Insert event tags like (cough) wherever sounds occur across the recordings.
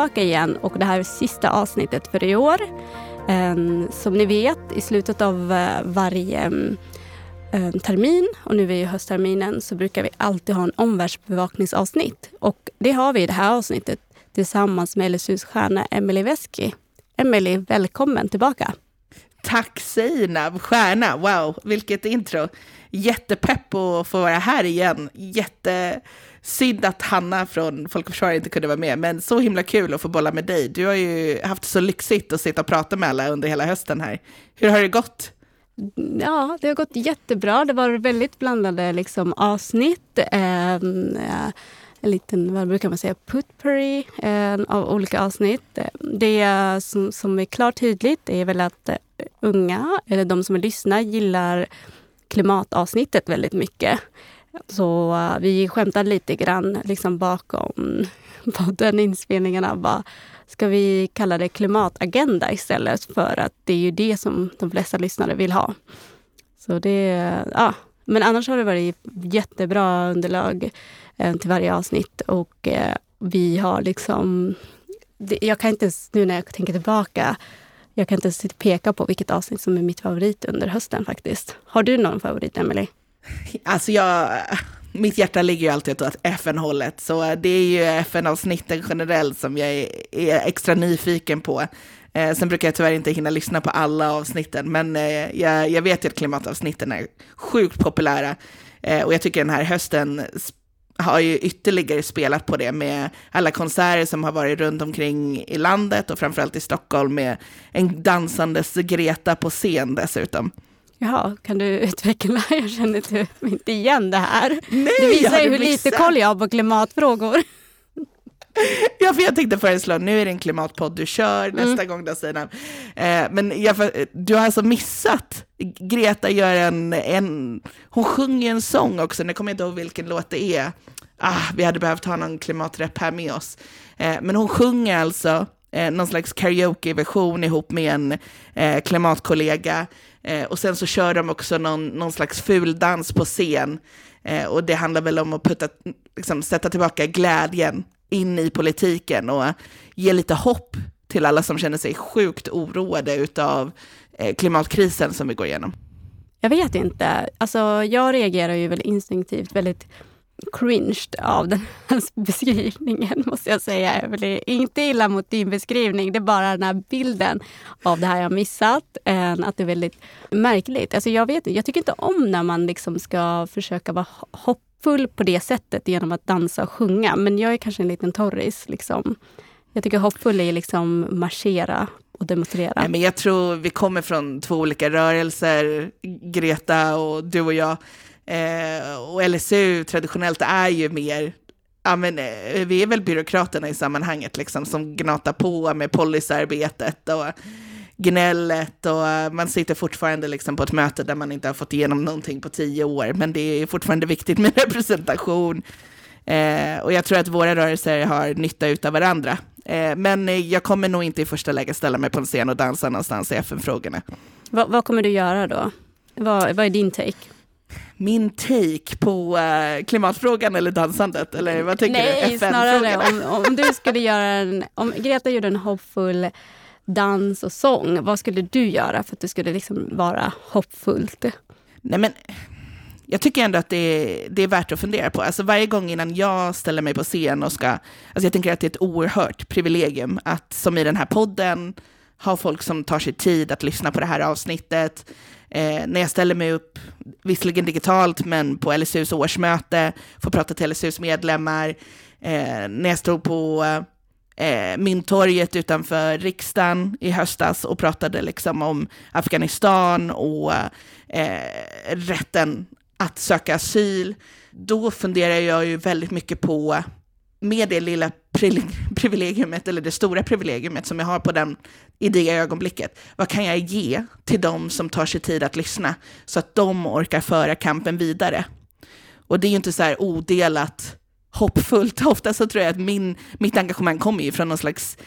tillbaka igen och det här är sista avsnittet för i år. Ehm, som ni vet, i slutet av eh, varje eh, ehm, termin och nu är ju höstterminen så brukar vi alltid ha en omvärldsbevakningsavsnitt. Och det har vi i det här avsnittet tillsammans med LSUs stjärna Emelie Veski. Emelie, välkommen tillbaka! Tack Seinab, stjärna, wow, vilket intro! Jättepepp att få vara här igen. Jätte, Synd att Hanna från Folk och Försvar inte kunde vara med, men så himla kul att få bolla med dig. Du har ju haft så lyxigt att sitta och prata med alla under hela hösten här. Hur har det gått? Ja, det har gått jättebra. Det var väldigt blandade liksom, avsnitt. Ehm, eh, en liten, vad brukar man säga, putpurry eh, av olika avsnitt. Det som, som är klart tydligt är väl att eh, unga, eller de som lyssnar, gillar klimatavsnittet väldigt mycket. Så uh, vi skämtade lite grann liksom bakom (laughs) den inspelningarna. Bara, ska vi kalla det klimatagenda istället för att det är ju det som de flesta lyssnare vill ha. Så det, ja. Men annars har det varit jättebra underlag eh, till varje avsnitt och eh, vi har liksom... Det, jag kan inte, nu när jag tänker tillbaka, jag kan inte peka på vilket avsnitt som är mitt favorit under hösten faktiskt. Har du någon favorit, Emelie? Alltså jag, mitt hjärta ligger ju alltid åt FN-hållet, så det är ju FN-avsnitten generellt som jag är, extra nyfiken på. Eh, sen brukar jag tyvärr inte hinna lyssna på alla avsnitten, men eh, jag, jag, vet ju att klimatavsnitten är sjukt populära. Eh, och jag tycker den här hösten har ju ytterligare spelat på det med alla konserter som har varit runt omkring i landet och framförallt i Stockholm med en dansandes Greta på scen dessutom. Jaha, kan du utveckla? (laughs) Jag känner typ inte igen det här. Nej, det visar ju hur lite koll jag har på klimatfrågor. (laughs) Ja, för jag tänkte föreslå, nu är det en klimatpodd du kör mm. nästa gång då Sina. Eh, men jag, du har alltså missat, Greta gör en, en, hon sjunger en sång också, nu kommer jag inte ihåg vilken låt det är. Ah, vi hade behövt ha någon klimatrep här med oss. Eh, men hon sjunger alltså eh, någon slags karaoke-version ihop med en eh, klimatkollega. Eh, och sen så kör de också någon, någon slags fuldans på scen. Eh, och det handlar väl om att putta, liksom, sätta tillbaka glädjen in i politiken och ge lite hopp till alla som känner sig sjukt oroade av eh, klimatkrisen som vi går igenom? Jag vet inte. Alltså, jag reagerar ju väl instinktivt väldigt cringed av den här (laughs) beskrivningen, måste jag säga. Emelie. Inte illa mot din beskrivning, det är bara den här bilden av det här jag missat. Eh, att det är väldigt märkligt. Alltså jag, vet, jag tycker inte om när man liksom ska försöka vara hoppfull på det sättet genom att dansa och sjunga. Men jag är kanske en liten torris. Liksom. Jag tycker hoppfull är liksom marschera och demonstrera. Nej, men jag tror vi kommer från två olika rörelser, Greta och du och jag. Eh, och LSU traditionellt är ju mer Ja, men, eh, vi är väl byråkraterna i sammanhanget, liksom, som gnatar på med policyarbetet och gnället och eh, man sitter fortfarande liksom på ett möte där man inte har fått igenom någonting på tio år, men det är fortfarande viktigt med (laughs) representation. Eh, och jag tror att våra rörelser har nytta av varandra. Eh, men eh, jag kommer nog inte i första läget ställa mig på en scen och dansa någonstans i FN-frågorna. Vad, vad, kommer du göra då? Vad, vad är din take? Min take på uh, klimatfrågan eller dansandet? Eller vad tänker Nej, du? Nej, snarare om, om du skulle göra en... Om Greta gjorde en hoppfull dans och sång, vad skulle du göra för att det skulle liksom vara hoppfullt? Nej, men jag tycker ändå att det är, det är värt att fundera på. Alltså varje gång innan jag ställer mig på scen och ska... Alltså jag tänker att det är ett oerhört privilegium att, som i den här podden, ha folk som tar sig tid att lyssna på det här avsnittet. Eh, när jag ställer mig upp, visserligen digitalt, men på LSUs årsmöte, får prata till LSUs medlemmar. Eh, när jag stod på eh, Mynttorget utanför riksdagen i höstas och pratade liksom om Afghanistan och eh, rätten att söka asyl, då funderar jag ju väldigt mycket på, med det lilla (laughs) privilegiumet, eller det stora privilegiumet som jag har på den, i det ögonblicket, vad kan jag ge till de som tar sig tid att lyssna, så att de orkar föra kampen vidare? Och det är ju inte så här odelat hoppfullt. (laughs) Ofta så tror jag att min, mitt engagemang kommer ju från någon slags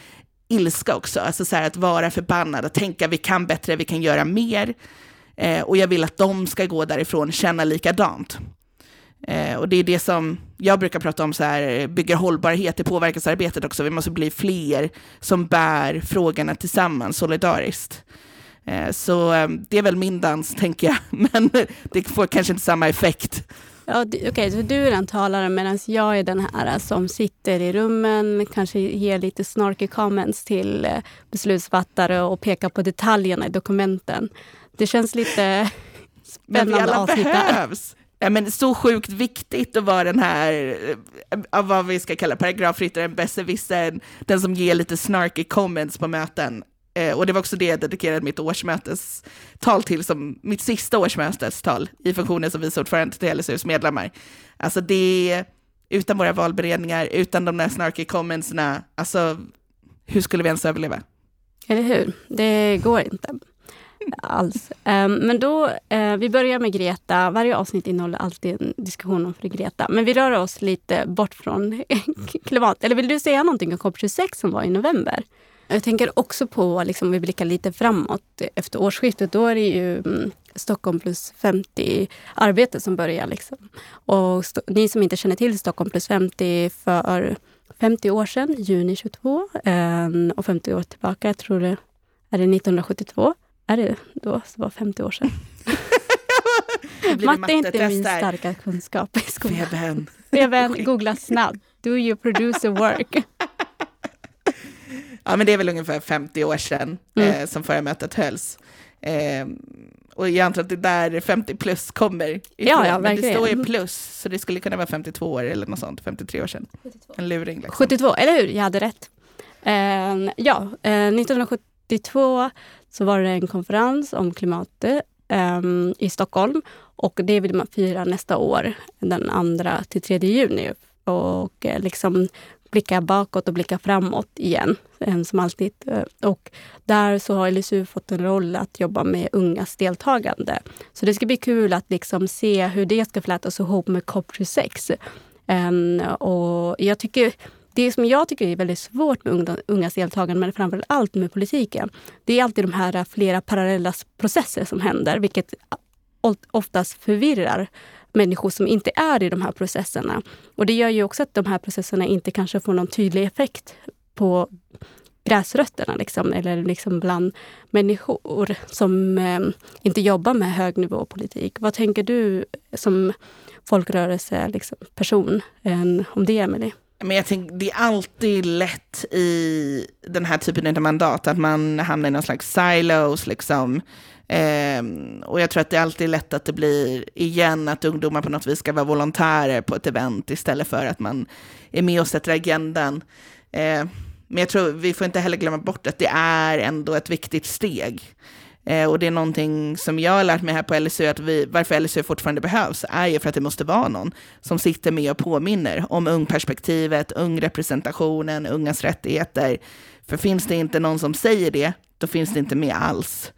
ilska också, alltså så här att vara förbannad, att tänka vi kan bättre, vi kan göra mer. Eh, och jag vill att de ska gå därifrån och känna likadant. Eh, och det är det som jag brukar prata om, så här, bygger hållbarhet i påverkansarbetet också. Vi måste bli fler som bär frågorna tillsammans, solidariskt. Eh, så eh, det är väl min dans, (laughs) tänker jag. Men det får kanske inte samma effekt. Ja, Okej, okay, så du är den talaren medan jag är den här som sitter i rummen, kanske ger lite snarky comments till eh, beslutsfattare och pekar på detaljerna i dokumenten. Det känns lite (laughs) spännande Men vi alla behövs. Ja, men så sjukt viktigt att vara den här, eh, av vad vi ska kalla paragrafryttaren, besserwissern, den som ger lite snarky comments på möten. Eh, och det var också det jag dedikerade mitt årsmötestal till, som mitt sista årsmötestal i funktionen som vice ordförande till LSUs medlemmar. Alltså det, utan våra valberedningar, utan de där snarky commentsna, alltså hur skulle vi ens överleva? Eller hur? Det går inte alls. Um, men då, uh, vi börjar med Greta. Varje avsnitt innehåller alltid en diskussion om fru Greta. Men vi rör oss lite bort från (laughs) klimat. Eller vill du säga någonting om COP26 som var i november? Jag tänker också på, liksom, vi blickar lite framåt efter årsskiftet, då är det ju mm, Stockholm plus 50 arbete som börjar. Liksom. Och ni som inte känner till Stockholm plus 50 för 50 år sedan, juni 22, eh, och 50 år tillbaka, jag tror det är det 1972. Är det då? Så var 50 år sedan. (laughs) matte är inte min starka kunskap i skolan. Feben. Feben, googla snabbt. Do your producer work. Ja, men det är väl ungefär 50 år sedan mm. eh, som förra mötet hölls. Eh, och jag antar att det där 50 plus kommer ifrån. Ja, ja, men det står ju plus, så det skulle kunna vara 52 år eller något sånt, 53 år sedan. 72. En luring. Liksom. 72, eller hur? Jag hade rätt. Eh, ja, 1972 så var det en konferens om klimatet um, i Stockholm. Och det vill man fira nästa år, den 2 till 3 juni. Och eh, liksom blicka bakåt och blicka framåt igen, som alltid. Och där så har LSU fått en roll att jobba med ungas deltagande. Så det ska bli kul att liksom se hur det ska flätas ihop med COP26. Um, ehm, och jag tycker det som jag tycker är väldigt svårt med ungas deltagande, men framför allt med politiken, det är alltid de här eh, flera parallella processer som händer, vilket oftast förvirrar människor som inte är i de här processerna. Och det gör ju också att de här processerna inte kanske får någon tydlig effekt på gräsrötterna, liksom, eller liksom bland människor som eh, inte jobbar med högnivåpolitik. Vad tänker du som folkrörelseperson liksom, person, eh, om det, Emelie? Men jag tänker, det är alltid lätt i den här typen av mandat att man hamnar i någon slags silos. Liksom. Um, och jag tror att det alltid är lätt att det blir igen att ungdomar på något vis ska vara volontärer på ett event istället för att man är med och sätter agendan. Uh, men jag tror vi får inte heller glömma bort att det är ändå ett viktigt steg. Eh, och det är någonting som jag har lärt mig här på LSU, att vi, varför LSU fortfarande behövs, är ju för att det måste vara någon som sitter med och påminner om ungperspektivet, ungrepresentationen, ungas rättigheter. För finns det inte någon som säger det, då finns det inte med alls.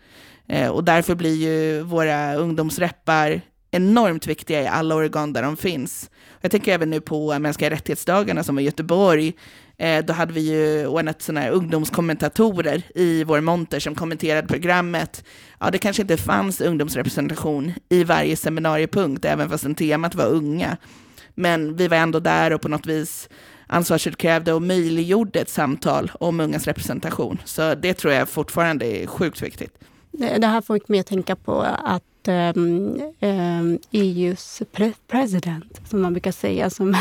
Eh, och därför blir ju våra ungdomsreppar enormt viktiga i alla organ där de finns. Jag tänker även nu på mänskliga rättighetsdagarna som var i Göteborg, Eh, då hade vi ju ordnat sådana här ungdomskommentatorer i vår monter som kommenterade programmet. Ja, det kanske inte fanns ungdomsrepresentation i varje seminariepunkt, även fast temat var unga. Men vi var ändå där och på något vis ansvarsutkrävde och möjliggjorde ett samtal om ungas representation. Så det tror jag fortfarande är sjukt viktigt. Det här får mig att tänka på att um, um, EUs pre president, som man brukar säga, som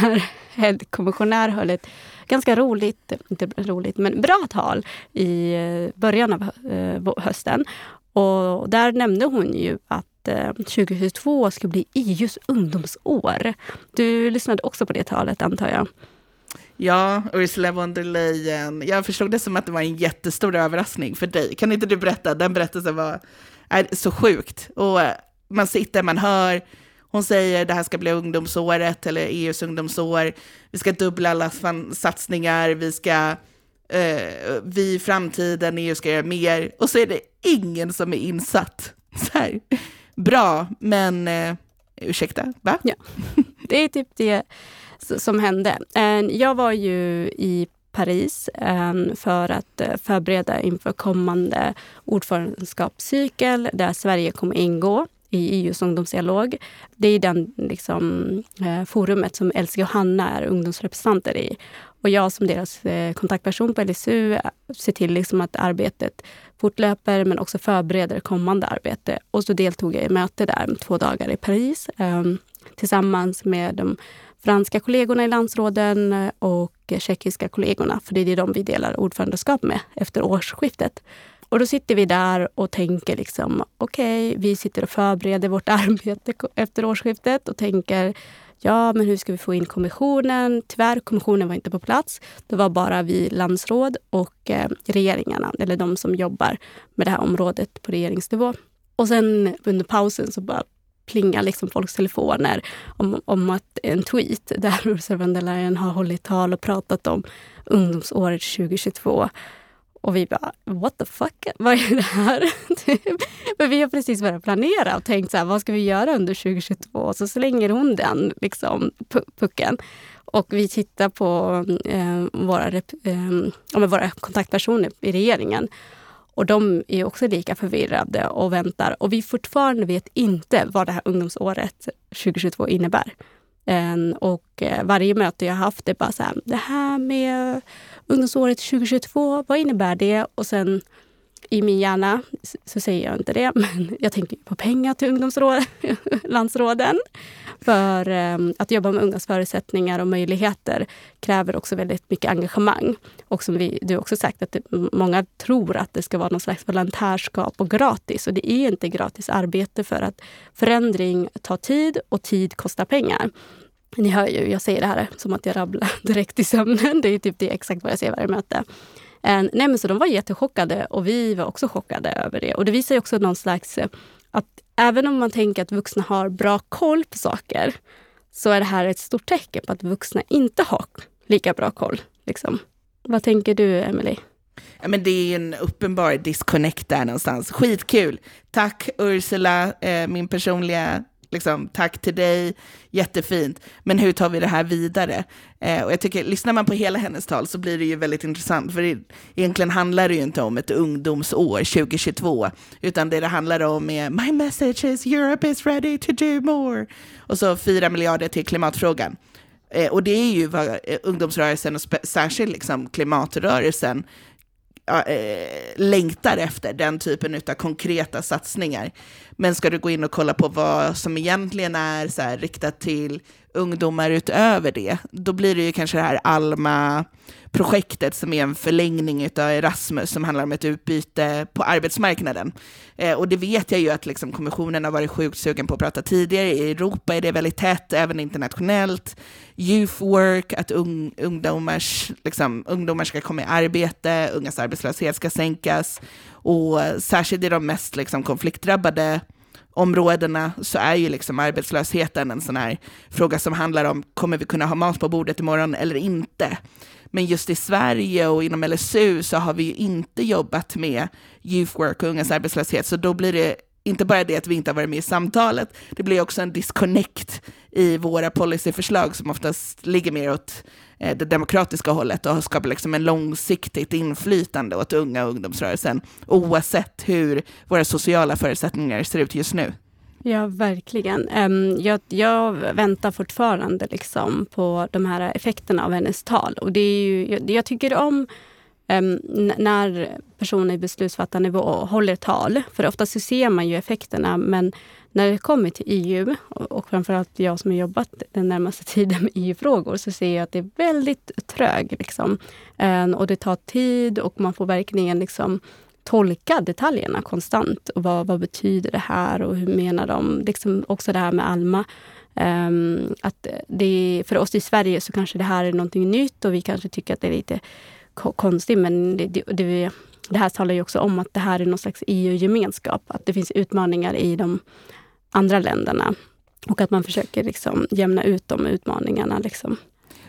är (laughs) kommissionär, höll ett ganska roligt, inte roligt, men bra tal i eh, början av eh, hösten. Och där nämnde hon ju att eh, 2022 ska bli EUs ungdomsår. Du lyssnade också på det talet, antar jag? Ja, Ursula von der Leyen. Jag förstod det som att det var en jättestor överraskning för dig. Kan inte du berätta? Den berättelsen var är så sjukt. Och eh, man sitter, man hör, hon säger det här ska bli ungdomsåret eller EUs ungdomsår. Vi ska dubbla alla satsningar, vi ska eh, vi i framtiden, EU ska göra mer. Och så är det ingen som är insatt. Så här. Bra, men eh, ursäkta, va? Ja, det är typ det som hände. Eh, jag var ju i Paris ehm, för att eh, förbereda inför kommande ordförandeskapscykel där Sverige kommer ingå i EUs ungdomsdialog. Det är den liksom, eh, forumet som Elsie och Hanna är ungdomsrepresentanter i. Och jag som deras eh, kontaktperson på LSU ser till liksom att arbetet fortlöper men också förbereder kommande arbete. Och så deltog jag i möte där två dagar i Paris ehm, tillsammans med de franska kollegorna i landsråden eh, och tjeckiska kollegorna. För det är de vi delar ordförandeskap med efter årsskiftet. Och då sitter vi där och tänker liksom, okej, okay, vi sitter och förbereder vårt (laughs) arbete efter årsskiftet och tänker, ja, men hur ska vi få in kommissionen? Tyvärr, kommissionen var inte på plats. Det var bara vi landsråd och eh, regeringarna, eller de som jobbar med det här området på regeringsnivå. Och sen under pausen så bara plingar liksom folks telefoner om, om att en tweet där (laughs) Ursula von der Leyen har hållit tal och pratat om ungdomsåret 2022 och vi bara, what the fuck, vad är det här? (laughs) Typ. Men vi har precis börjat planera och tänkt så här, vad ska vi göra under 2022? Och så slänger hon den liksom, pucken. Och vi tittar på eh, våra, eh, våra kontaktpersoner i regeringen. Och de är också lika förvirrade och väntar. Och vi fortfarande vet inte vad det här ungdomsåret 2022 innebär. Ehm, och eh, varje möte jag haft är bara så här, det här med ungdomsåret 2022, vad innebär det? Och sen i min hjärna så säger jag inte det, (laughs) men jag tänker på pengar till ungdomslandsråden. (laughs) För ehm, att jobba med ungas förutsättningar och möjligheter kräver också väldigt mycket engagemang. Och som vi, du också sagt, att det, många tror att det ska vara någon slags volontärskap och gratis. Och det är inte gratis arbete för att förändring tar tid och tid kostar pengar. Ni hör ju, jag säger det här som att jag rabblar (laughs) direkt i sömnen. Det är typ det exakt vad jag säger varje möte. Eh, nej, men så de var jättechockade och vi var också chockade över det. Och det visar också någon slags eh, att även om man tänker att vuxna har bra koll på saker så är det här ett stort tecken på att vuxna inte har lika bra koll. Liksom. Vad tänker du, Emelie? Ja, men det är en uppenbar disconnect där någonstans. Skitkul! Tack Ursula, eh, min personliga liksom, tack till dig, jättefint, men hur tar vi det här vidare? Eh, och jag tycker, lyssnar man på hela hennes tal så blir det ju väldigt intressant, för det, egentligen handlar det ju inte om ett ungdomsår 2022, utan det det handlar om är My message is Europe is ready to do more. Och så fyra miljarder till klimatfrågan. Eh, och det är ju vad eh, ungdomsrörelsen och särskilt liksom klimatrörelsen Eh, längtar efter, den typen av konkreta satsningar. Men ska du gå in och kolla på vad som egentligen är så här, riktat till ungdomar utöver det, då blir det ju kanske det här Alma projektet som är en förlängning av Erasmus som handlar om ett utbyte på arbetsmarknaden. Eh, och det vet jag ju att liksom, kommissionen har varit sjukt sugen på att prata tidigare. I Europa är det väldigt tätt, även internationellt. Youth work, att un ungdomars, liksom, ungdomar ska komma i arbete, ungas arbetslöshet ska sänkas. Och särskilt i de mest liksom, konfliktdrabbade områdena så är ju liksom arbetslösheten en sån här fråga som handlar om, kommer vi kunna ha mat på bordet imorgon eller inte? Men just i Sverige och inom LSU så har vi ju inte jobbat med youth work och ungas arbetslöshet, så då blir det inte bara det att vi inte har varit med i samtalet, det blir också en disconnect i våra policyförslag som oftast ligger mer åt eh, det demokratiska hållet och skapar liksom en långsiktigt inflytande åt unga och ungdomsrörelsen, oavsett hur våra sociala förutsättningar ser ut just nu. Ja, verkligen. Jag, jag, väntar fortfarande liksom på de här effekterna av hennes tal. Och det är ju, jag, jag tycker om um, när personer i beslutsfattande nivå håller tal. För ofta så ser man ju effekterna, men när det kommer till EU, och, framförallt jag som har jobbat den närmaste (laughs) tiden med EU-frågor, så ser jag att det är väldigt trög. Liksom. Um, och det tar tid och man får verkligen liksom tolka detaljerna konstant. Och vad, vad betyder det här och hur menar de? Liksom också det här med Alma. Um, att det, för oss i Sverige så kanske det här är någonting nytt och vi kanske tycker att det är lite konstigt. Men det, det, det här talar ju också om att det här är någon slags EU-gemenskap. Att det finns utmaningar i de andra länderna. Och att man försöker liksom jämna ut de utmaningarna. Liksom.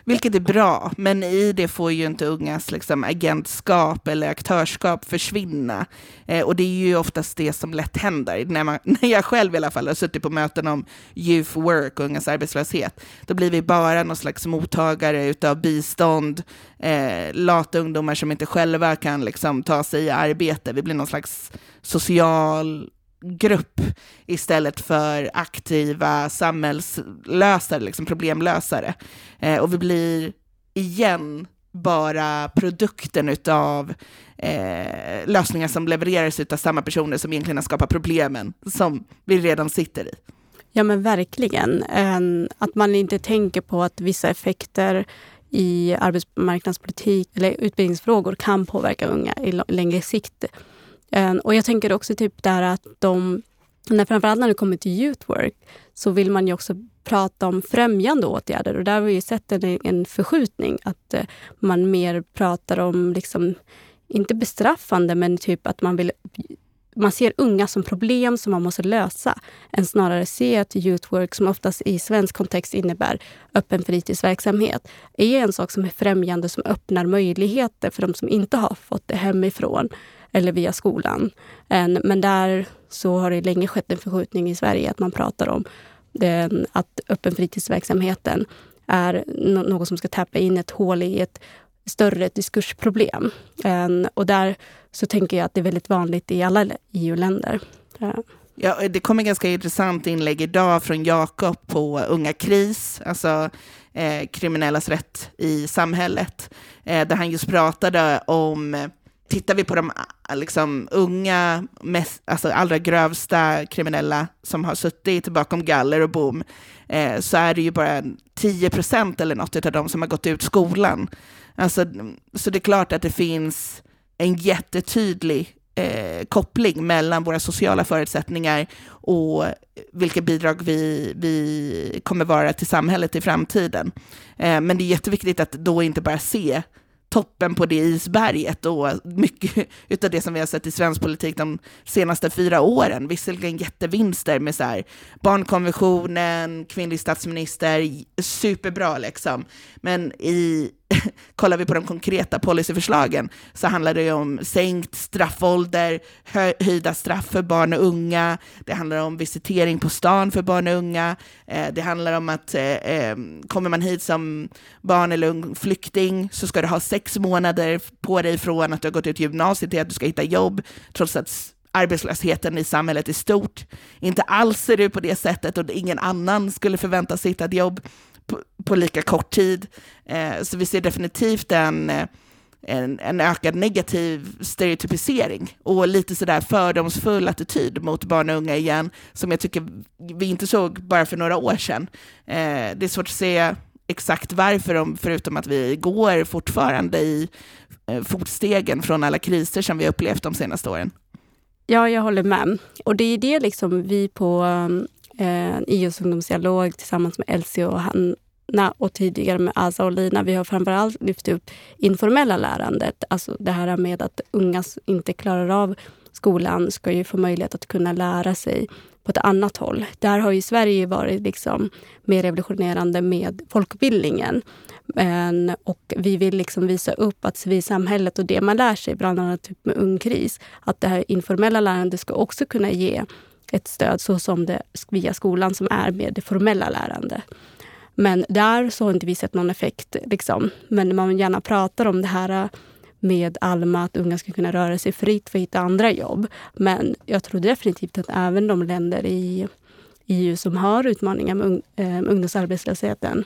Vilket är bra, men i det får ju inte ungas liksom, agentskap eller aktörskap försvinna. Eh, och det är ju oftast det som lätt händer. När, man, (laughs) när jag själv i alla fall har suttit på möten om youth work och ungas arbetslöshet, då blir vi bara någon slags mottagare utav bistånd, eh, lata ungdomar som inte själva kan liksom, ta sig i arbete. Vi blir någon slags social grupp istället för aktiva samhällslösare, liksom problemlösare. Eh, och vi blir igen bara produkten av eh, lösningar som levereras av samma personer som egentligen har skapat problemen som vi redan sitter i. Ja men verkligen. Att man inte tänker på att vissa effekter i arbetsmarknadspolitik eller utbildningsfrågor kan påverka unga i längre sikt. Eh, och jag tänker också typ där att de, när, framförallt när det kommer till youth work, så vill man ju också prata om främjande åtgärder och där har vi sett en, en förskjutning. Att eh, man mer pratar om, liksom, inte bestraffande, men typ att man vill man ser unga som problem som man måste lösa, än snarare se att youth work, som oftast i svensk kontext innebär öppen fritidsverksamhet, är en sak som är främjande, som öppnar möjligheter för de som inte har fått det hemifrån eller via skolan. Ehm, men där så har det länge skett en förskjutning i Sverige, att man pratar om den, att öppen fritidsverksamheten är något som ska täppa in ett hål i ett större diskursproblem. Ehm, och där så tänker jag att det är väldigt vanligt i alla EU-länder. Ehm. Ja, det kom ett ganska intressant inlägg idag från Jakob på Unga KRIS, alltså eh, kriminellas rätt i samhället, eh, där han just pratade om tittar vi på de äh, liksom, unga, mest, alltså allra grövsta kriminella som har suttit bakom galler och bom, eh, så är det ju bara 10 procent eller något av dem som har gått ut skolan. Alltså, så det är klart att det finns en jättetydlig eh, koppling mellan våra sociala förutsättningar och vilka bidrag vi, vi kommer vara till samhället i framtiden. Eh, men det är jätteviktigt att då inte bara se toppen på det isberget och mycket (laughs) av det som vi har sett i svensk politik de senaste fyra åren. Visserligen jättevinster med så här, barnkonventionen, kvinnlig statsminister, superbra liksom. Men i, (laughs) kollar vi på de konkreta policyförslagen så handlar det om sänkt straffålder, hö, höjda straff för barn och unga, det handlar om visitering på stan för barn och unga, eh, det handlar om att eh, eh, kommer man hit som barn eller ung flykting så ska du ha sex månader på dig från att du har gått ut gymnasiet till att du ska hitta jobb, trots att arbetslösheten i samhället är stort. Inte alls ser det på det sättet och ingen annan skulle förväntas hitta ett jobb på, på lika kort tid. Eh, så vi ser definitivt en, eh, en, en, ökad negativ stereotypisering och lite sådär fördomsfull attityd mot barn och unga igen, som jag tycker vi inte såg bara för några år sedan. Eh, det är svårt att se exakt varför, förutom att vi går fortfarande i eh, fotstegen från alla kriser som vi upplevt de senaste åren. Ja, jag håller med. Och det är det liksom vi på eh, IOs ungdomsdialog tillsammans med Elsie och Hanna och tidigare med Asa och Lina. Vi har framförallt lyft upp informella lärandet. Alltså det här med att unga inte klarar av skolan ska ju få möjlighet att kunna lära sig på ett annat håll. Där har ju Sverige varit liksom mer revolutionerande med folkbildningen. Men, och vi vill liksom visa upp att civilsamhället och det man lär sig, bland annat typ med Ung Kris, att det här informella lärandet ska också kunna ge ett stöd så som det via skolan som är med det formella lärandet. Men där så har inte vi sett någon effekt. Liksom. Men man gärna pratar om det här äh, med Alma, att unga ska kunna röra sig fritt för att hitta andra jobb. Men jag tror definitivt att även de länder i EU som har utmaningar med äh, ungdomsarbetslösheten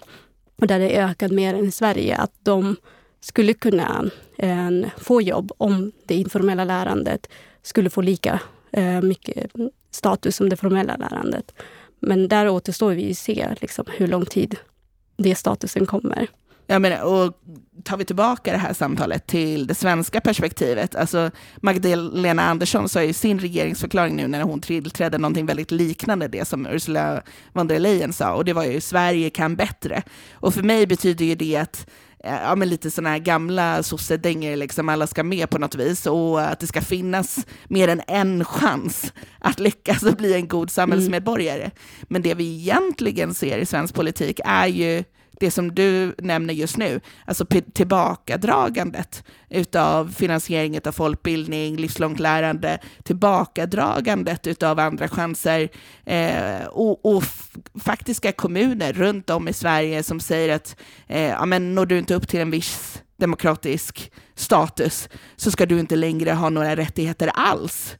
och där det är ökat mer än i Sverige, att de skulle kunna äh, få jobb om det informella lärandet skulle få lika Eh, mycket status som det formella lärandet. Men där återstår vi att se liksom, hur lång tid det statusen kommer. Jag menar, och tar vi tillbaka det här samtalet till det svenska perspektivet, alltså Magdalena Andersson sa i sin regeringsförklaring nu när hon tillträdde någonting väldigt liknande det som Ursula von der Leyen sa, och det var ju Sverige kan bättre. Och för mig betyder ju det att ja, men lite sådana här gamla sossedänger, liksom alla ska med på något vis och att det ska finnas mer än en chans att lyckas och bli en god samhällsmedborgare. Mm. Men det vi egentligen ser i svensk politik är ju det som du nämner just nu, alltså tillbakadragandet utav finansieringen av folkbildning, livslångt lärande, tillbakadragandet utav andra chanser eh, och, och faktiska kommuner runt om i Sverige som säger att eh, ja, men når du inte upp till en viss demokratisk status så ska du inte längre ha några rättigheter alls.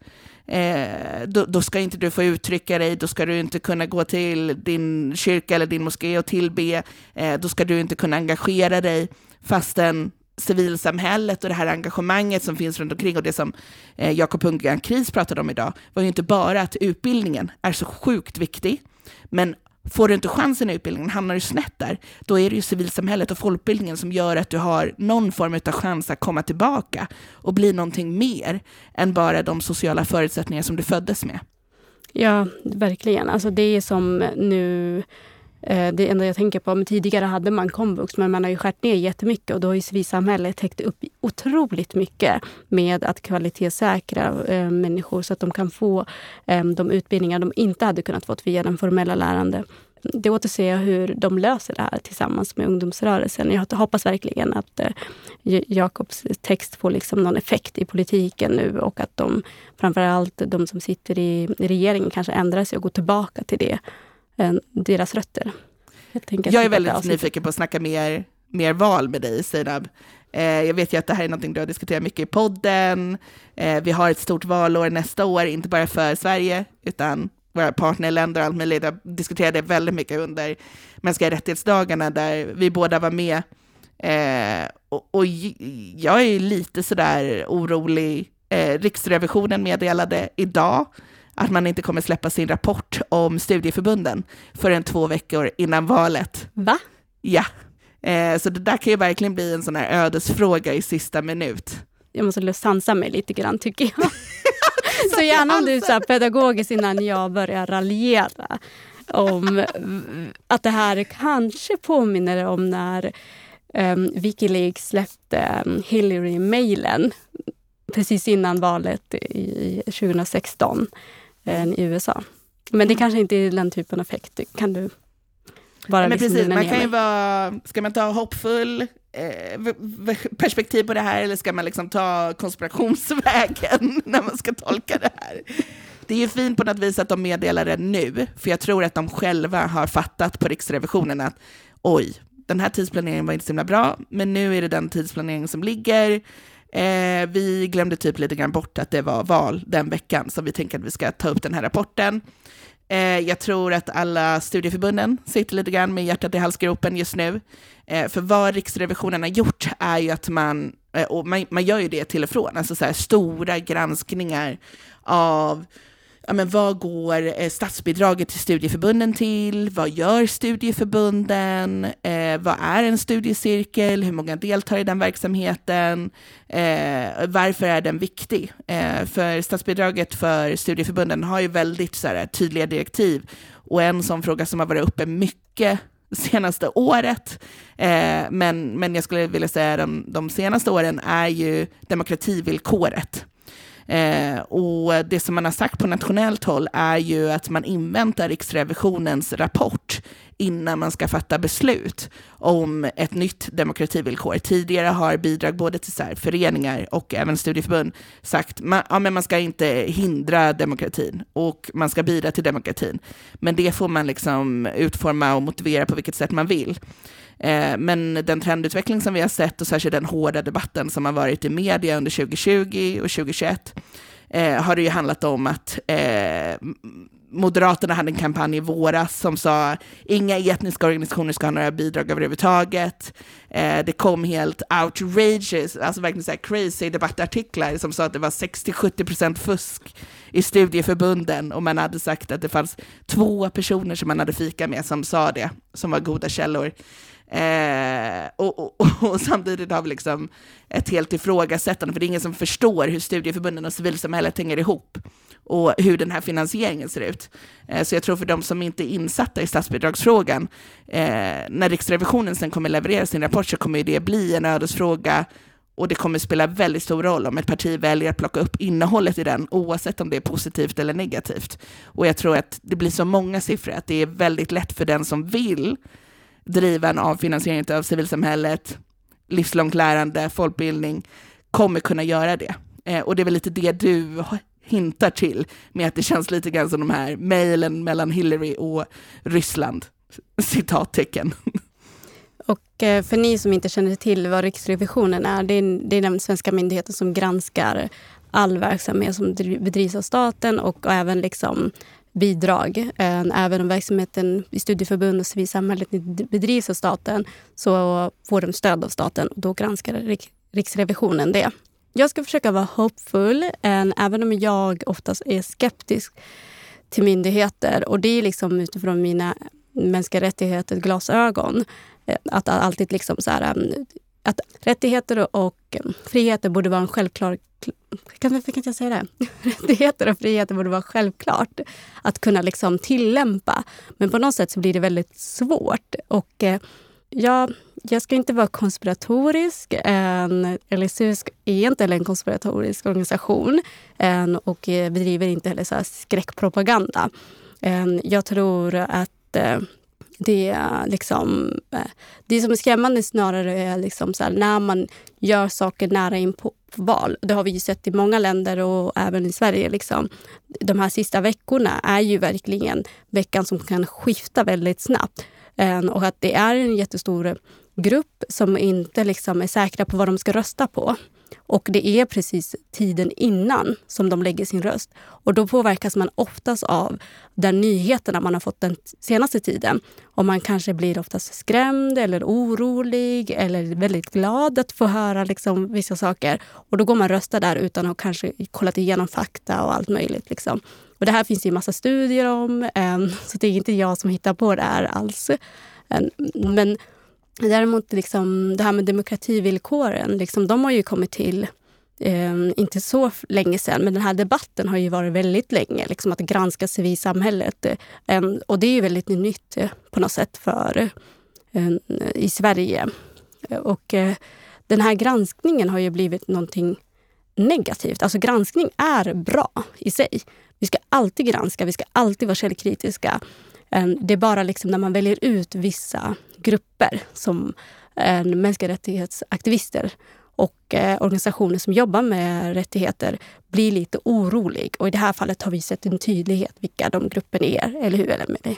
Eh, då, då, ska inte du få uttrycka dig, då ska du inte kunna gå till din kyrka eller din moské och tillbe, eh, då ska du inte kunna engagera dig, fastän civilsamhället och det här engagemanget som finns runt omkring och det som eh, Jakob Lundgren Kris pratade om idag var ju inte bara att utbildningen är så sjukt viktig, men Får du inte chansen i utbildningen, hamnar du snett där, då är det ju civilsamhället och folkbildningen som gör att du har någon form av chans att komma tillbaka och bli någonting mer än bara de sociala förutsättningar som du föddes med. Ja, verkligen. Alltså det är som nu Eh, det enda jag tänker på, men tidigare hade man komvux, men man har ju skärt ner jättemycket och då har ju civilsamhället täckt upp otroligt mycket med att kvalitetssäkra eh, människor så att de kan få eh, de utbildningar de inte hade kunnat få via den formella lärande. Det återser jag hur de löser det här tillsammans med ungdomsrörelsen. Jag hoppas verkligen att eh, Jakobs text får liksom någon effekt i politiken nu och att de, framförallt de som sitter i regeringen, kanske ändrar sig och går tillbaka till det deras rötter. Jag, är väldigt nyfiken på att snacka mer, mer val med dig, Seinab. Eh, jag vet ju att det här är något du har diskuterat mycket i podden. Eh, vi har ett stort valår nästa år, inte bara för Sverige, utan våra partnerländer och allt möjligt. Jag diskuterade väldigt mycket under mänskliga rättighetsdagarna, där vi båda var med. Eh, och, och, jag är lite sådär orolig. Eh, Riksrevisionen meddelade idag att man inte kommer släppa sin rapport om studieförbunden förrän två veckor innan valet. Va? Ja. Eh, så det där kan ju verkligen bli en sån här ödesfråga i sista minut. Jag måste sansa mig lite grann tycker jag. (laughs) så gärna om du är pedagogisk innan jag börjar raljera om att det här kanske påminner om när um, Wikileaks släppte um, Hillary-mailen precis innan valet i 2016 än i USA. Men det kanske inte är den typen av effekt. Kan du bara men liksom precis, man kan ju vara, ska man ta hoppfull eh, perspektiv på det här eller ska man liksom ta konspirationsvägen (laughs) när man ska tolka det här? Det är ju fint på något vis att de meddelar det nu, för jag tror att de själva har fattat på Riksrevisionen att oj, den här tidsplaneringen var inte så himla bra, men nu är det den tidsplanering som ligger. Eh, vi glömde typ lite grann bort att det var val den veckan, så vi tänker att vi ska ta upp den här rapporten. Eh, jag tror att alla studieförbunden sitter lite grann med hjärtat i halsgropen just nu. Eh, för vad Riksrevisionen har gjort är ju att man, eh, och man, man gör ju det till och från, alltså så här stora granskningar av ja, men vad går eh, statsbidraget till studieförbunden till? Vad gör studieförbunden? Eh, vad är en studiecirkel? Hur många deltar i den verksamheten? Eh, varför är den viktig? Eh, för statsbidraget för studieförbunden har ju väldigt så här, tydliga direktiv och en sån fråga som har varit uppe mycket senaste året, eh, men, men jag skulle vilja säga de, de senaste åren, är ju demokrativillkoret. Eh, och det som man har sagt på nationellt håll är ju att man inväntar Riksrevisionens rapport innan man ska fatta beslut om ett nytt demokrativillkor. Tidigare har bidrag både till så föreningar och även studieförbund sagt att ja, man ska inte hindra demokratin och man ska bidra till demokratin. Men det får man liksom utforma och motivera på vilket sätt man vill. Eh, men den trendutveckling som vi har sett och särskilt den hårda debatten som har varit i media under 2020 och 2021 eh, har det ju handlat om att eh, Moderaterna hade en kampanj i våras som sa inga etniska organisationer ska ha några bidrag överhuvudtaget. Eh, det kom helt outrageous, alltså verkligen så crazy debattartiklar som sa att det var 60-70% fusk i studieförbunden och man hade sagt att det fanns två personer som man hade fika med som sa det, som var goda källor. Eh, och, och, (laughs) och, samtidigt har vi liksom ett helt ifrågasättande, för det är ingen som förstår hur studieförbunden och civilsamhället hänger ihop och hur den här finansieringen ser ut. Eh, så jag tror för de som inte är insatta i statsbidragsfrågan, eh, när Riksrevisionen sen kommer leverera sin rapport så kommer det bli en ödesfråga och det kommer spela väldigt stor roll om ett parti väljer att plocka upp innehållet i den, oavsett om det är positivt eller negativt. Och jag tror att det blir så många siffror att det är väldigt lätt för den som vill driven av finansiering av civilsamhället, livslångt lärande, folkbildning, kommer kunna göra det. Eh, och det är väl lite det du hintar till med att det känns lite grann som de här mejlen mellan Hillary och Ryssland. Citattecken. Och eh, för ni som inte känner till vad Riksrevisionen är, det är, det är den svenska myndigheten som granskar all verksamhet som bedrivs av staten och även liksom bidrag. Ehm, även om verksamheten i studieförbund och civilsamhället inte bedrivs av staten så får de stöd av staten och då granskar Riksrevisionen det. Jag ska försöka vara hoppfull, ehm, även om jag oftast är skeptisk till myndigheter. Och det är liksom utifrån mina mänskliga rättigheter glasögon. Ehm, att alltid liksom så här, att rättigheter och friheter borde vara en självklar kan, kan jag säga det? (laughs) Rättigheter och friheter borde vara självklart att kunna liksom tillämpa. Men på något sätt så blir det väldigt svårt. Och eh, jag, jag ska inte vara konspiratorisk. En, LSU är inte heller en konspiratorisk organisation en, och eh, bedriver inte heller så skräckpropaganda. En, jag tror att eh, det, liksom, eh, det som är skrämmande snarare är liksom så här, när man gör saker nära in på val. Det har vi ju sett i många länder och även i Sverige. Liksom. De här sista veckorna är ju verkligen veckan som kan skifta väldigt snabbt. Ehm, och att det är en jättestor grupp som inte liksom är säkra på vad de ska rösta på. Och det är precis tiden innan som de lägger sin röst. Och då påverkas man oftast av den nyheterna man har fått den senaste tiden. Och man kanske blir oftast skrämd eller orolig eller väldigt glad att få höra liksom vissa saker. Och då går man rösta där utan att kanske kollat igenom fakta och allt möjligt. Liksom. Och det här finns det ju massa studier om, ehm, så det är inte jag som hittar på det här alls. Ehm, men Däremot liksom, det här med demokrativillkoren, liksom, de har ju kommit till eh, inte så länge sedan, men den här debatten har ju varit väldigt länge. Liksom, att granska civilsamhället. Eh, och det är ju väldigt nytt eh, på något sätt för, eh, i Sverige. Och eh, den här granskningen har ju blivit någonting negativt. Alltså granskning är bra i sig. Vi ska alltid granska, vi ska alltid vara källkritiska. Ehm, det är bara liksom när man väljer ut vissa grupper som ehm, mänskliga rättighetsaktivister och eh, organisationer som jobbar med rättigheter blir lite orolig. Och i det här fallet har vi sett en tydlighet vilka de grupperna är, eller hur Emelie?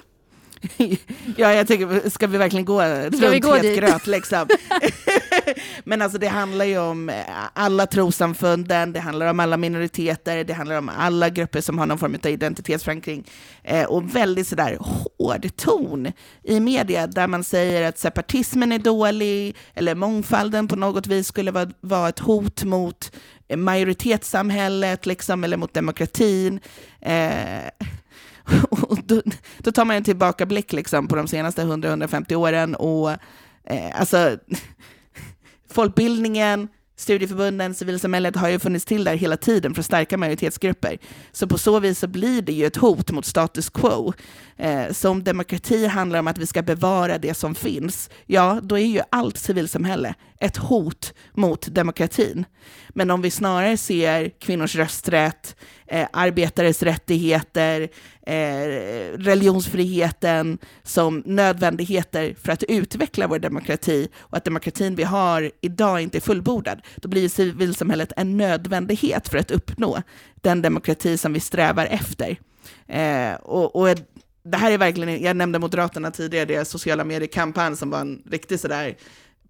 (laughs) ja, jag tycker, ska vi verkligen gå ska runt gå het gröt liksom? (laughs) (laughs) Men alltså det handlar ju om eh, alla trosamfunden, det handlar om alla minoriteter, det handlar om alla grupper som har någon form av identitetsförankring. Eh, och väldigt sådär hård ton i media där man säger att separatismen är dålig eller mångfalden på något vis skulle vara, vara ett hot mot majoritetssamhället liksom, eller mot demokratin. Eh, (laughs) och då, då, tar man en tillbakablick liksom på de senaste 100-150 åren och eh, alltså (laughs) folkbildningen, studieförbunden, civilsamhället har ju funnits till där hela tiden för att stärka majoritetsgrupper. Så på så vis så blir det ju ett hot mot status quo. Eh, så om demokrati handlar om att vi ska bevara det som finns, ja, då är ju allt civilsamhälle ett hot mot demokratin. Men om vi snarare ser kvinnors rösträtt, eh, arbetares rättigheter, eh, religionsfriheten som nödvändigheter för att utveckla vår demokrati och att demokratin vi har idag inte är fullbordad, då blir civilsamhället en nödvändighet för att uppnå den demokrati som vi strävar efter. Eh, och, och det här är verkligen, jag nämnde Moderaterna tidigare, deras sociala mediekampanj som var en riktig sådär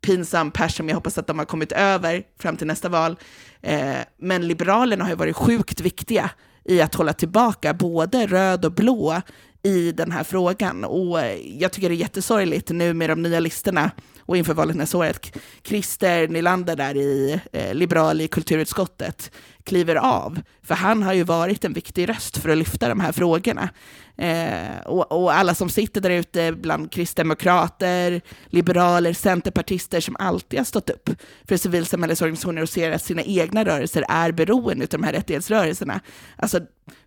pinsam pers som jag hoppas att de har kommit över fram till nästa val. Eh, men Liberalerna har ju varit sjukt viktiga i att hålla tillbaka både röd och blå i den här frågan. Och jag tycker det är jättesorgligt nu med de nya listorna och inför valet nästa år att Christer Nylander där i eh, Liberal i kulturutskottet kliver av. För han har ju varit en viktig röst för att lyfta de här frågorna. Eh, och, och, alla som sitter där ute bland kristdemokrater, liberaler, centerpartister som alltid har stått upp för civilsamhällesorganisationer och ser att sina egna rörelser är beroende av de här rättighetsrörelserna. Alltså,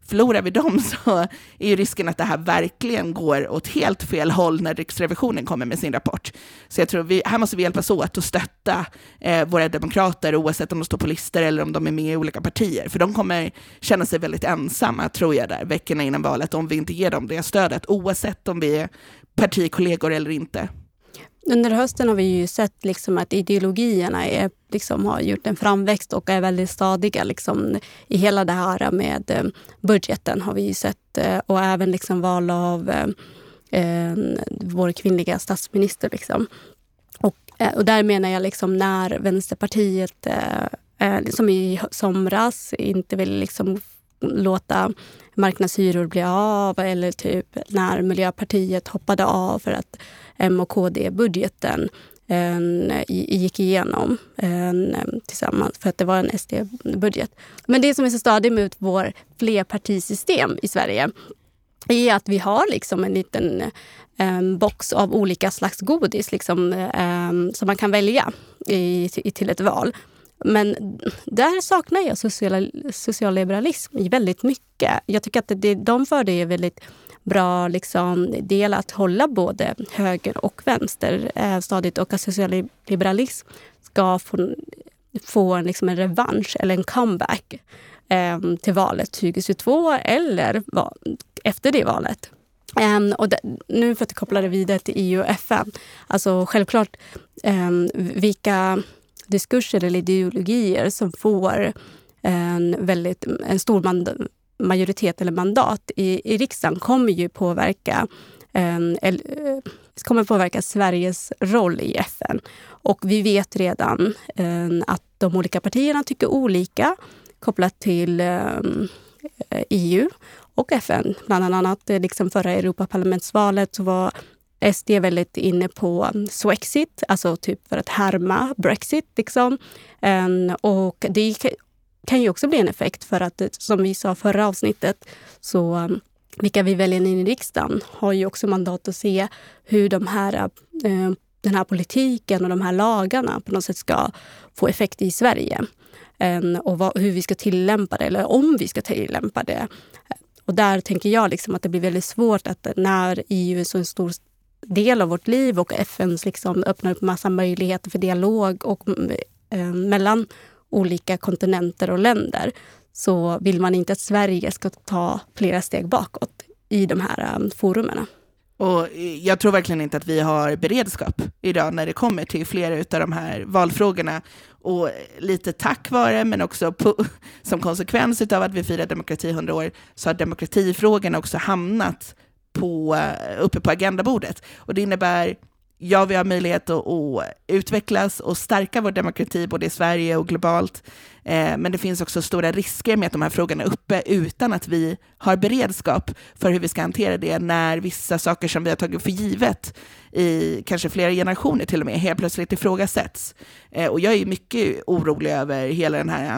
förlorar vi dem (laughs) så är ju risken att det här verkligen går åt helt fel håll när Riksrevisionen kommer med sin rapport. Så jag tror vi, här måste vi hjälpas åt att stötta eh, våra demokrater oavsett om de står på listor eller om de är med i olika partier. För de kommer känna sig väldigt ensamma, tror jag, där veckorna innan valet om vi inte ger dem det stödet, oavsett om vi är partikollegor eller inte. Under hösten har vi ju sett liksom att ideologierna är, liksom, har gjort en framväxt och är väldigt stadiga. Liksom, I hela det här med eh, budgeten har vi ju sett eh, och även liksom val av eh, vår kvinnliga statsminister. Liksom. Och, eh, och där menar jag liksom när Vänsterpartiet eh, eh, som i somras inte vill liksom låta marknadshyror bli av eller typ när Miljöpartiet hoppade av för att M och KD-budgeten en, gick igenom en, tillsammans för att det var en SD-budget. Men det som är så stadigt med vårt flerpartisystem i Sverige är att vi har liksom en liten um, box av olika slags godis liksom, um, som man kan välja i, i, till ett val. Men där saknar jag social, socialliberalism väldigt mycket. Jag tycker att det, de för det väldigt bra liksom, del att hålla både höger och vänster eh, stadigt och att socialliberalism ska få, få en, liksom en revansch eller en comeback eh, till valet 2022 eller va, efter det valet. Um, och det, nu för att koppla det vidare till EU och FN. Alltså självklart um, vilka diskurser eller ideologier som får en, väldigt, en stor mand majoritet eller mandat i, i riksdagen kommer ju påverka en, el, eh, kommer påverka Sveriges roll i FN. Och vi vet redan en, att de olika partierna tycker olika kopplat till ehm, eh, um, EU och FN. Bland annat eh, liksom förra Europaparlamentsvalet så var SD är väldigt inne på Swexit, alltså typ för att härma Brexit. Liksom. Ehm, och det kan ju också bli en effekt för att, som vi sa förra avsnittet, så ehm, vilka vi väljer in i riksdagen har ju också mandat att se hur de här, ehm, den här politiken och de här lagarna på något sätt ska få effekt i Sverige. och vad, hur vi ska tillämpa det, eller om vi ska tillämpa det. Och där tänker jag liksom att det blir väldigt svårt att när EU är så en stor del av vårt liv och FN liksom öppnar upp massa möjligheter för dialog och, eh, mellan olika kontinenter och länder så vill man inte att Sverige ska ta flera steg bakåt i de här eh, um, forumen. Och jag tror verkligen inte att vi har beredskap idag när det kommer till flera av de här valfrågorna. Och lite tack vare, men också på, som konsekvens av att vi firar demokrati 100 år, så har demokratifrågorna också hamnat på, uppe på agendabordet. Och det innebär ja, vi har möjlighet att, att, utvecklas och stärka vår demokrati både i Sverige och globalt. Eh, men det finns också stora risker med att de här frågorna är uppe utan att vi har beredskap för hur vi ska hantera det när vissa saker som vi har tagit för givet i kanske flera generationer till och med helt plötsligt ifrågasätts. Eh, och jag är mycket orolig över hela den här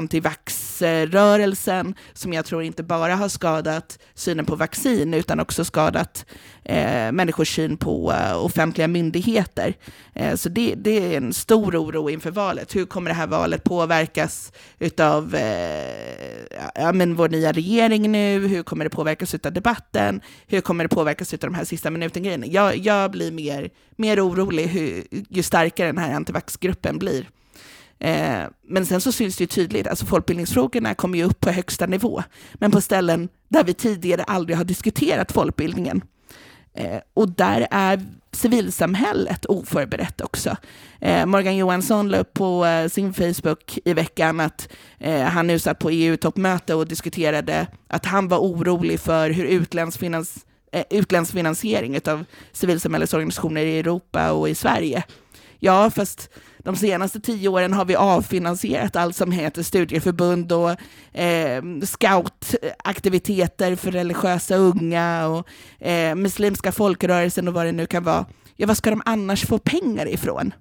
antivax-rörelsen som jag tror inte bara har skadat synen på vaccin utan också skadat eh, människors syn på eh, offentliga myndigheter. Eh, så det, det, är en stor oro inför valet. Hur kommer det här valet påverkas utav eh, ja, men vår nya regering nu? Hur kommer det påverkas utav debatten? Hur kommer det påverkas utav de här sista minuten-grejerna? Jag, jag blir mer, mer orolig hur, ju starkare den här antivaxgruppen blir. Eh, men sen så syns det ju tydligt, alltså folkbildningsfrågorna kommer ju upp på högsta nivå, men på ställen där vi tidigare aldrig har diskuterat folkbildningen. Eh, och där är civilsamhället oförberett också. Eh, Morgan Johansson la upp på eh, sin Facebook i veckan att eh, han nu satt på EU-toppmöte och diskuterade att han var orolig för hur utländsk, finans, eh, utländsk finansiering av civilsamhällesorganisationer i Europa och i Sverige. Ja, fast de senaste tio åren har vi avfinansierat allt som heter studieförbund och eh, scoutaktiviteter för religiösa unga och eh, muslimska folkrörelsen och vad det nu kan vara. Ja, vad ska de annars få pengar ifrån?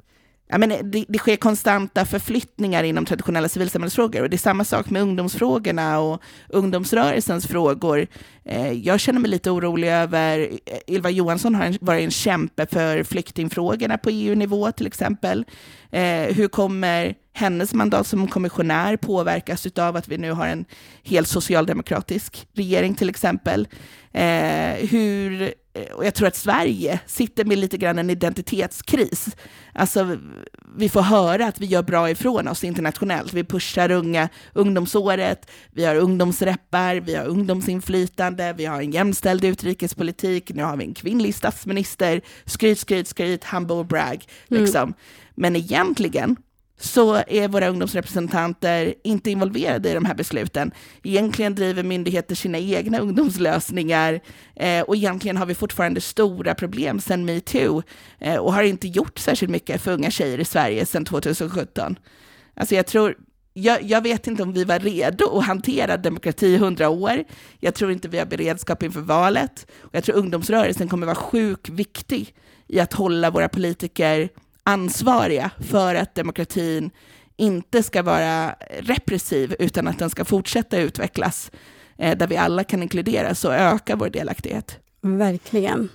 Ja, men det, det, sker konstanta förflyttningar inom traditionella civilsamhällesfrågor och det är samma sak med ungdomsfrågorna och ungdomsrörelsens frågor. Eh, jag känner mig lite orolig över, eh, Ylva Johansson har varit en kämpe för flyktingfrågorna på EU-nivå till exempel. Eh, hur kommer hennes mandat som kommissionär påverkas av att vi nu har en helt socialdemokratisk regering till exempel? Hur och jag tror att Sverige sitter med lite grann en identitetskris. Alltså, vi får höra att vi gör bra ifrån oss internationellt. Vi pushar unga ungdomsåret, vi har ungdomsreppar, vi har ungdomsinflytande, vi har en jämställd utrikespolitik, nu har vi en kvinnlig statsminister, skryt, skryt, skryt, humble brag. Mm. Liksom. Mm. Men egentligen så är våra ungdomsrepresentanter inte involverade i de här besluten. Egentligen driver myndigheter sina egna ungdomslösningar eh, och egentligen har vi fortfarande stora problem sedan metoo eh, och har inte gjort särskilt mycket för unga tjejer i Sverige sedan 2017. Alltså jag tror, jag, jag, vet inte om vi var redo att hantera demokrati i hundra år. Jag tror inte vi har beredskap inför valet. Och jag tror ungdomsrörelsen kommer vara sjukt viktig i att hålla våra politiker ansvariga för att demokratin inte ska vara repressiv, utan att den ska fortsätta utvecklas, eh, där vi alla kan inkluderas och öka vår delaktighet. Verkligen.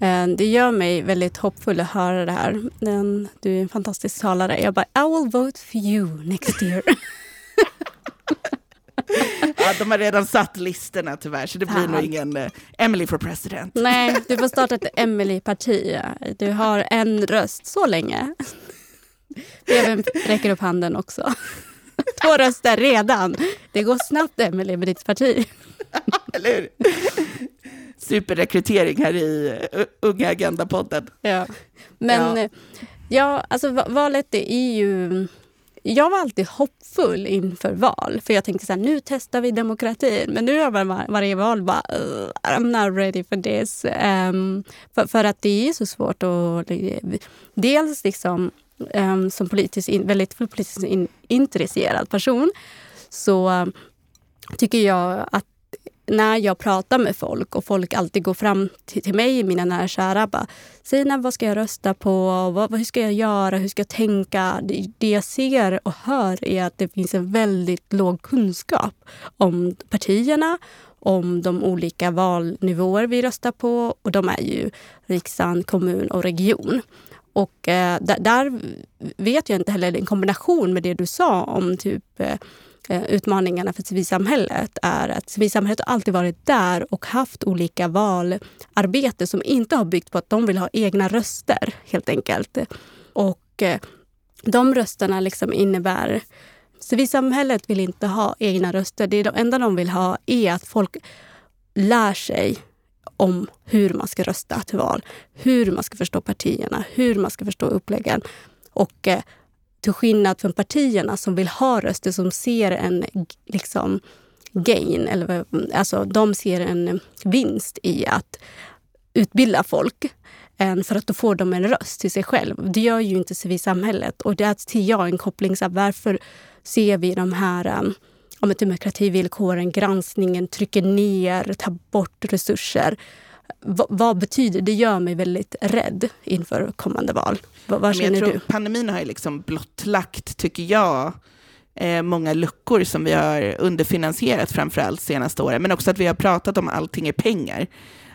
Eh, det gör mig väldigt hoppfull att höra det här. Du är en fantastisk talare. Jag bara, I will vote for you next year. (laughs) (laughs) ja, de har redan satt listorna tyvärr, så det blir nog ingen uh, Emily for president. Nej, (laughs) du får starta ett Emily-parti. Du har en röst så länge. Even räcker upp handen också. (laughs) Två röster redan. Det går snabbt, Emily med ditt parti. Eller hur? superrekrytering här i uh, Unga Agenda-podden. Ja. Men ja. ja, alltså valet är ju... Jag var alltid hoppfull inför val. För jag tänkte så här, nu testar vi demokratin. Men nu har var, varje val bara, I'm not ready for this. Um, för, för att det är så svårt att... Dels liksom, um, som politiskt in, väldigt politiskt in, intresserad person så tycker jag att när jag pratar med folk och folk alltid går fram till, till mig, mina nära och kära, bara Sina, vad ska jag rösta på? Vad, hur ska jag göra? Hur ska jag tänka? Det, det jag ser och hör är att det finns en väldigt låg kunskap om partierna, om de olika valnivåer vi röstar på. Och de är ju riksdagen, kommun och region. Och eh, där, där, vet jag inte heller, en kombination med det du sa om typ Eh, Eh, utmaningarna för civilsamhället är att civilsamhället har alltid varit där och haft olika valarbete som inte har byggt på att de vill ha egna röster, helt enkelt. Och eh, de rösterna liksom innebär... Civilsamhället vill inte ha egna röster. Det enda de vill ha är att folk lär sig om hur man ska rösta till val, hur man ska förstå partierna, hur man ska förstå uppläggen. Och eh, till skillnad från partierna som vill ha röster, som ser en liksom, gain, eller, alltså de ser en vinst i att utbilda folk eh, för att då får de en röst till sig själv. Det gör ju inte civilsamhället. Och där ser jag en koppling. Så här, varför ser vi de här eh, om demokrativillkoren, granskningen, trycker ner, tar bort resurser? V vad betyder det? gör mig väldigt rädd inför kommande val. V vad känner du? Pandemin har ju liksom blottlagt, tycker jag, eh, många luckor som vi har underfinansierat framförallt senaste åren, men också att vi har pratat om allting är pengar.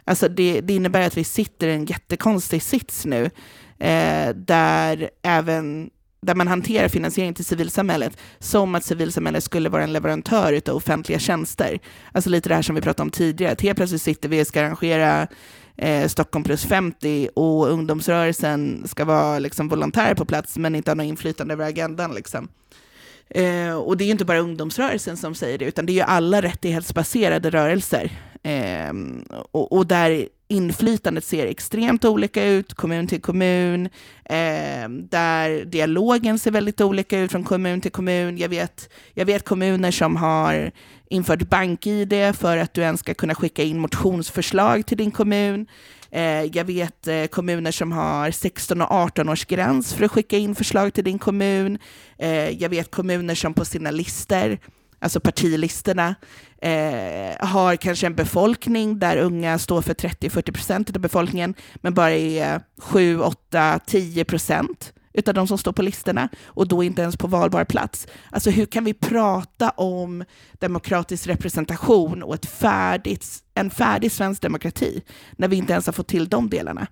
Alltså det, det innebär att vi sitter i en jättekonstig sits nu, eh, där även där man hanterar finansiering till civilsamhället som att civilsamhället skulle vara en leverantör av offentliga tjänster. Alltså lite det här som vi pratade om tidigare, att helt plötsligt sitter vi och ska arrangera eh, Stockholm plus 50 och ungdomsrörelsen ska vara liksom volontär på plats men inte ha något inflytande över agendan. Liksom. Eh, och det är ju inte bara ungdomsrörelsen som säger det, utan det är ju alla rättighetsbaserade rörelser. Eh, och, och där inflytandet ser extremt olika ut, kommun till kommun, eh, där dialogen ser väldigt olika ut från kommun till kommun. Jag vet, jag vet kommuner som har infört bank-id för att du ens ska kunna skicka in motionsförslag till din kommun. Eh, jag vet eh, kommuner som har 16 och 18 års gräns för att skicka in förslag till din kommun. Eh, jag vet kommuner som på sina listor alltså partilistorna, eh, har kanske en befolkning där unga står för 30-40 procent av befolkningen, men bara är 7, 8, 10 procent utav de som står på listorna och då inte ens på valbar plats. Alltså hur kan vi prata om demokratisk representation och ett färdigt, en färdig svensk demokrati när vi inte ens har fått till de delarna?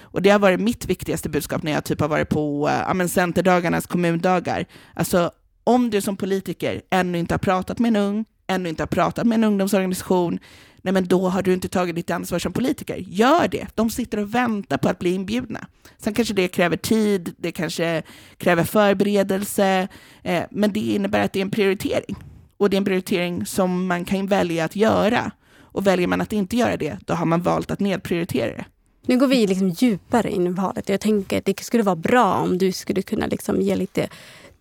Och det har varit mitt viktigaste budskap när jag typ har varit på äh, Centerdagarnas kommundagar. Alltså om du som politiker ännu inte har pratat med en ung, ännu inte har pratat med en ungdomsorganisation, nej men då har du inte tagit ditt ansvar som politiker. Gör det! De sitter och väntar på att bli inbjudna. Sen kanske det kräver tid, det kanske kräver förberedelse, eh, men det innebär att det är en prioritering. Och det är en prioritering som man kan välja att göra. Och väljer man att inte göra det, då har man valt att nedprioritera det. Nu går vi liksom djupare in i valet. Jag tänker att det skulle vara bra om du skulle kunna liksom ge lite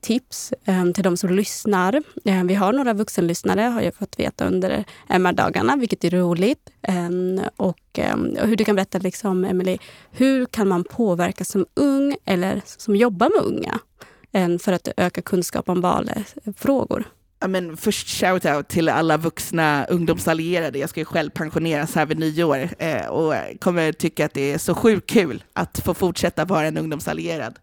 tips eh, till de som lyssnar. Eh, vi har några vuxenlyssnare har jag fått veta under MR-dagarna, vilket är roligt. Eh, och, ehm, och, hur du kan berätta, liksom, Emily, hur kan man påverka som ung eller som jobbar med unga ehm, för att öka kunskap om valfrågor. I men först shout-out till alla vuxna ungdomsallierade. Jag ska ju själv pensioneras här vid nyår eh, och kommer tycka att det är så sjukt kul att få fortsätta vara en ungdomsallierad.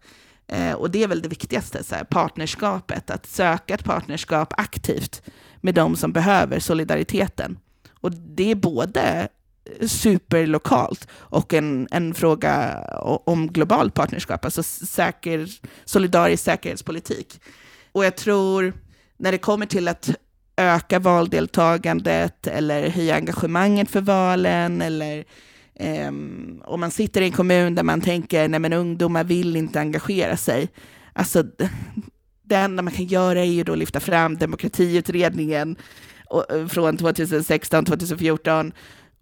Eh, och det är väl det viktigaste, så här, partnerskapet, att söka ett partnerskap aktivt med de som behöver solidariteten. Och det är både superlokalt och en, en fråga om globalt partnerskap, alltså säker, solidarisk säkerhetspolitik. Och jag tror när det kommer till att öka valdeltagandet eller höja engagemanget för valen eller um, om man sitter i en kommun där man tänker nej men ungdomar vill inte engagera sig. Alltså (laughs) det enda man kan göra är ju då lyfta fram demokratiutredningen eh, från 2016-2014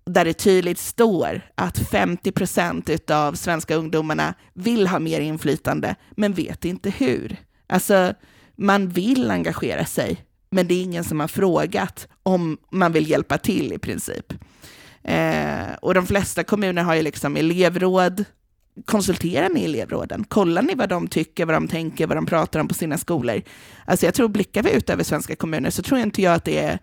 där det tydligt står att 50 procent av svenska ungdomarna vill ha mer inflytande, men vet inte hur. Alltså, man vill engagera sig, men det är ingen som har frågat om man vill hjälpa till i princip. Eh, och de flesta kommuner har ju liksom elevråd. Konsulterar ni elevråden? Kollar ni vad de tycker, vad de tänker, vad de pratar om på sina skolor? Alltså jag tror, blickar vi ut över svenska kommuner så tror jag inte jag att det är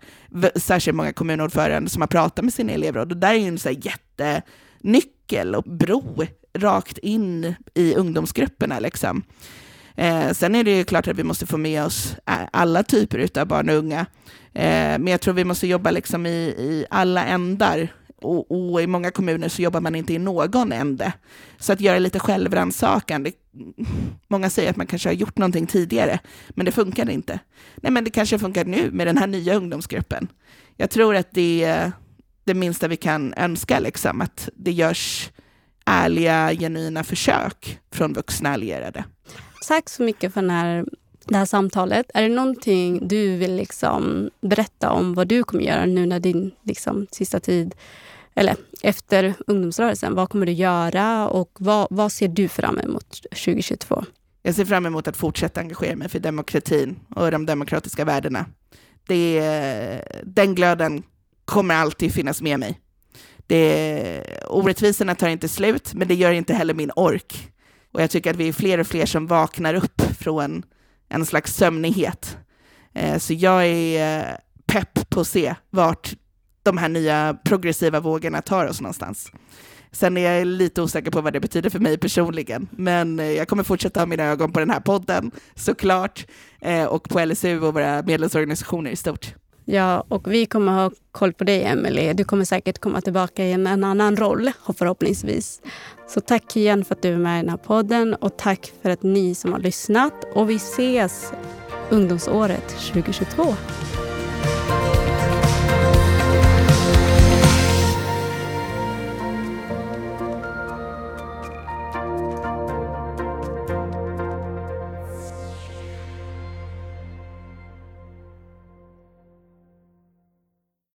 särskilt många kommunordförande som har pratat med sina elevråd. Och där är ju en så här jättenyckel och bro rakt in i ungdomsgrupperna. Liksom. Eh, sen är det ju klart att vi måste få med oss alla typer av barn och unga. Eh, men jag tror vi måste jobba liksom i, i alla ändar. Och, och, i många kommuner så jobbar man inte i någon ände. Så att göra lite självrannsakan, många säger att man kanske har gjort någonting tidigare, men det funkar inte. Nej, men det kanske funkar nu med den här nya ungdomsgruppen. Jag tror att det är det minsta vi kan önska, liksom, att det görs ärliga, genuina försök från vuxna allierade. Tack så mycket för den här, det här samtalet. Är det någonting du vill liksom berätta om vad du kommer göra nu när din liksom, sista tid eller efter ungdomsrörelsen. Vad kommer du göra och vad, vad ser du fram emot 2022? Jag ser fram emot att fortsätta engagera mig för demokratin och de demokratiska värdena. Det, den glöden kommer alltid finnas med mig. Det, orättvisorna tar inte slut, men det gör inte heller min ork. Och jag tycker att vi är fler och fler som vaknar upp från en slags sömnighet. Eh, så jag är eh, pepp på att se vart de här nya progressiva vågorna tar oss någonstans. Sen är jag lite osäker på vad det betyder för mig personligen, men eh, jag kommer fortsätta ha mina ögon på den här podden såklart, eh, och på LSU och våra medlemsorganisationer i stort. Ja, och vi kommer ha koll på dig, Emelie. Du kommer säkert komma tillbaka i en, en annan roll, förhoppningsvis. Så tack igen för att du är med i den här podden och tack för att ni som har lyssnat. Och vi ses ungdomsåret 2022.